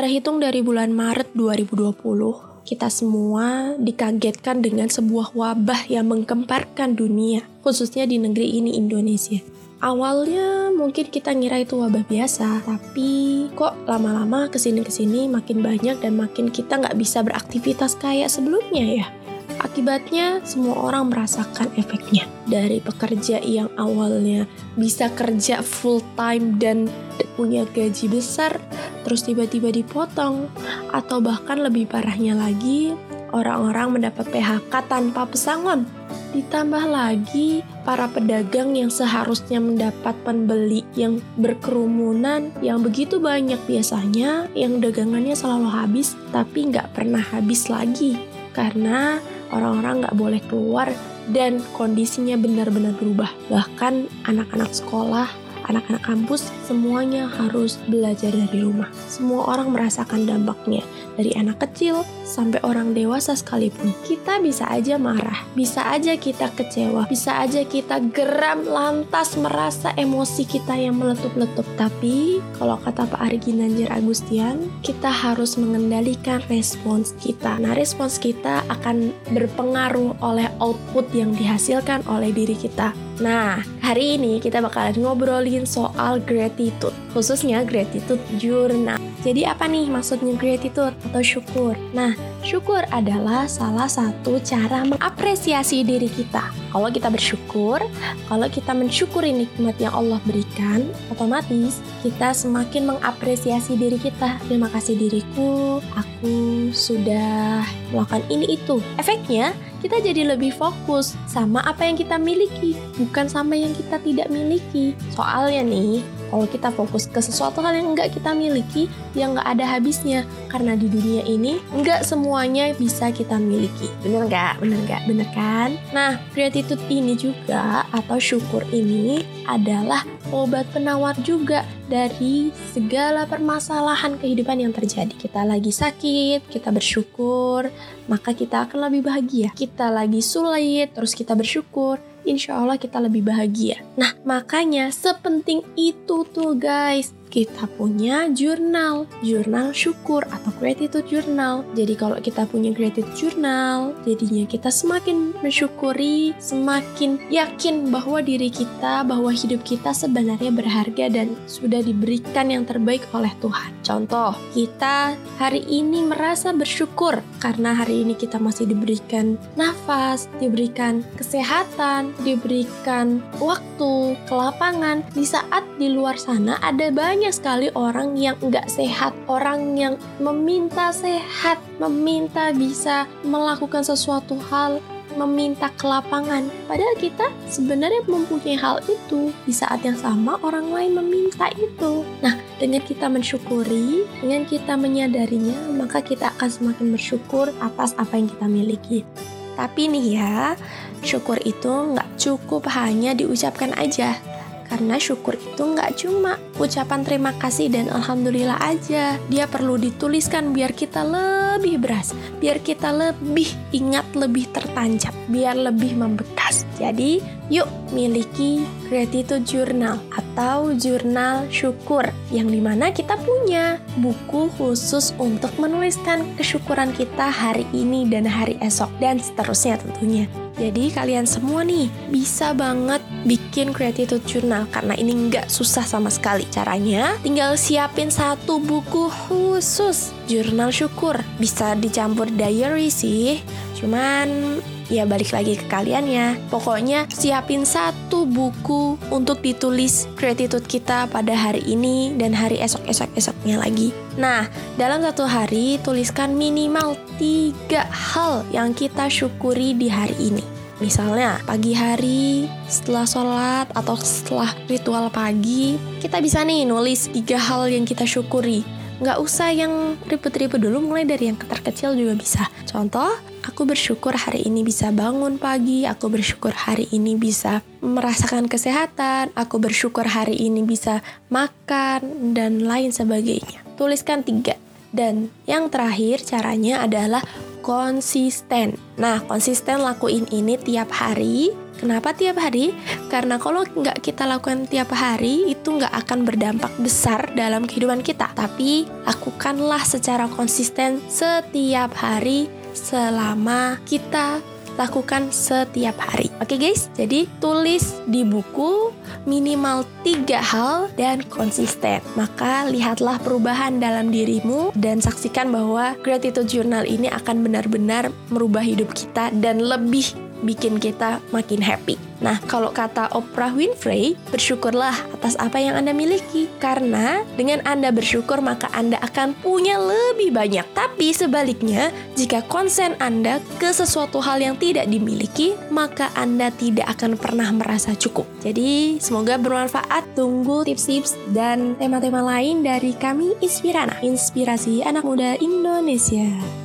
Terhitung dari bulan Maret 2020, kita semua dikagetkan dengan sebuah wabah yang menggemparkan dunia, khususnya di negeri ini Indonesia. Awalnya mungkin kita ngira itu wabah biasa, tapi kok lama-lama ke sini-kesini makin banyak dan makin kita nggak bisa beraktivitas kayak sebelumnya ya. Akibatnya semua orang merasakan efeknya. Dari pekerja yang awalnya bisa kerja full time dan punya gaji besar, terus tiba-tiba dipotong. Atau bahkan lebih parahnya lagi, orang-orang mendapat PHK tanpa pesangon. Ditambah lagi para pedagang yang seharusnya mendapat pembeli yang berkerumunan yang begitu banyak biasanya yang dagangannya selalu habis tapi nggak pernah habis lagi karena orang-orang nggak boleh keluar dan kondisinya benar-benar berubah. Bahkan anak-anak sekolah, anak-anak kampus semuanya harus belajar dari rumah. Semua orang merasakan dampaknya dari anak kecil sampai orang dewasa sekalipun. Kita bisa aja marah, bisa aja kita kecewa, bisa aja kita geram lantas merasa emosi kita yang meletup-letup. Tapi kalau kata Pak Ari Ginanjar Agustian, kita harus mengendalikan respons kita. Nah, respons kita akan berpengaruh oleh output yang dihasilkan oleh diri kita. Nah, hari ini kita bakalan ngobrolin soal gratitude, khususnya gratitude journal. Jadi apa nih maksudnya gratitude atau syukur? Nah, syukur adalah salah satu cara mengapresiasi diri kita. Kalau kita bersyukur, kalau kita mensyukuri nikmat yang Allah berikan, otomatis kita semakin mengapresiasi diri kita. Terima kasih diriku, aku sudah melakukan ini itu. Efeknya, kita jadi lebih fokus sama apa yang kita miliki, bukan sama yang kita tidak miliki. Soalnya nih, kalau kita fokus ke sesuatu hal yang nggak kita miliki, yang nggak ada habisnya. Karena di dunia ini, nggak semuanya bisa kita miliki. Bener nggak? Bener nggak? Bener kan? Nah, gratitude ini juga, atau syukur ini, adalah obat penawar juga dari segala permasalahan kehidupan yang terjadi. Kita lagi sakit, kita bersyukur, maka kita akan lebih bahagia. Kita lagi sulit, terus kita bersyukur, insya Allah kita lebih bahagia. Nah, makanya sepenting itu tuh guys kita punya jurnal, jurnal syukur atau gratitude journal. Jadi kalau kita punya gratitude journal, jadinya kita semakin mensyukuri, semakin yakin bahwa diri kita, bahwa hidup kita sebenarnya berharga dan sudah diberikan yang terbaik oleh Tuhan. Contoh, kita hari ini merasa bersyukur karena hari ini kita masih diberikan nafas, diberikan kesehatan, diberikan waktu, kelapangan. Di saat di luar sana ada banyak banyak sekali orang yang nggak sehat, orang yang meminta sehat, meminta bisa melakukan sesuatu hal, meminta kelapangan. Padahal kita sebenarnya mempunyai hal itu. Di saat yang sama orang lain meminta itu. Nah, dengan kita mensyukuri, dengan kita menyadarinya, maka kita akan semakin bersyukur atas apa yang kita miliki. Tapi nih ya, syukur itu nggak cukup hanya diucapkan aja karena syukur itu nggak cuma ucapan terima kasih dan alhamdulillah aja. Dia perlu dituliskan biar kita lebih beras, biar kita lebih ingat, lebih tertancap, biar lebih membekas. Jadi, yuk miliki gratitude journal atau jurnal syukur yang di mana kita punya buku khusus untuk menuliskan kesyukuran kita hari ini dan hari esok dan seterusnya tentunya. Jadi kalian semua nih bisa banget bikin gratitude journal karena ini nggak susah sama sekali. Caranya tinggal siapin satu buku khusus jurnal syukur. Bisa dicampur diary sih, cuman ya balik lagi ke kalian ya. Pokoknya siapin satu buku untuk ditulis gratitude kita pada hari ini dan hari esok-esok-esoknya lagi. Nah, dalam satu hari tuliskan minimal tiga hal yang kita syukuri di hari ini. Misalnya, pagi hari setelah sholat atau setelah ritual pagi, kita bisa nih nulis tiga hal yang kita syukuri. Nggak usah yang ribet-ribet dulu, mulai dari yang terkecil juga bisa. Contoh, aku bersyukur hari ini bisa bangun pagi, aku bersyukur hari ini bisa merasakan kesehatan, aku bersyukur hari ini bisa makan, dan lain sebagainya. Tuliskan tiga. Dan yang terakhir caranya adalah konsisten. Nah, konsisten lakuin ini tiap hari Kenapa tiap hari? Karena kalau nggak kita lakukan tiap hari, itu nggak akan berdampak besar dalam kehidupan kita. Tapi lakukanlah secara konsisten setiap hari selama kita lakukan setiap hari. Oke guys, jadi tulis di buku minimal tiga hal dan konsisten. Maka lihatlah perubahan dalam dirimu dan saksikan bahwa gratitude journal ini akan benar-benar merubah hidup kita dan lebih bikin kita makin happy. Nah, kalau kata Oprah Winfrey, bersyukurlah atas apa yang Anda miliki. Karena dengan Anda bersyukur, maka Anda akan punya lebih banyak. Tapi sebaliknya, jika konsen Anda ke sesuatu hal yang tidak dimiliki, maka Anda tidak akan pernah merasa cukup. Jadi, semoga bermanfaat. Tunggu tips-tips dan tema-tema lain dari kami Inspirana, inspirasi anak muda Indonesia.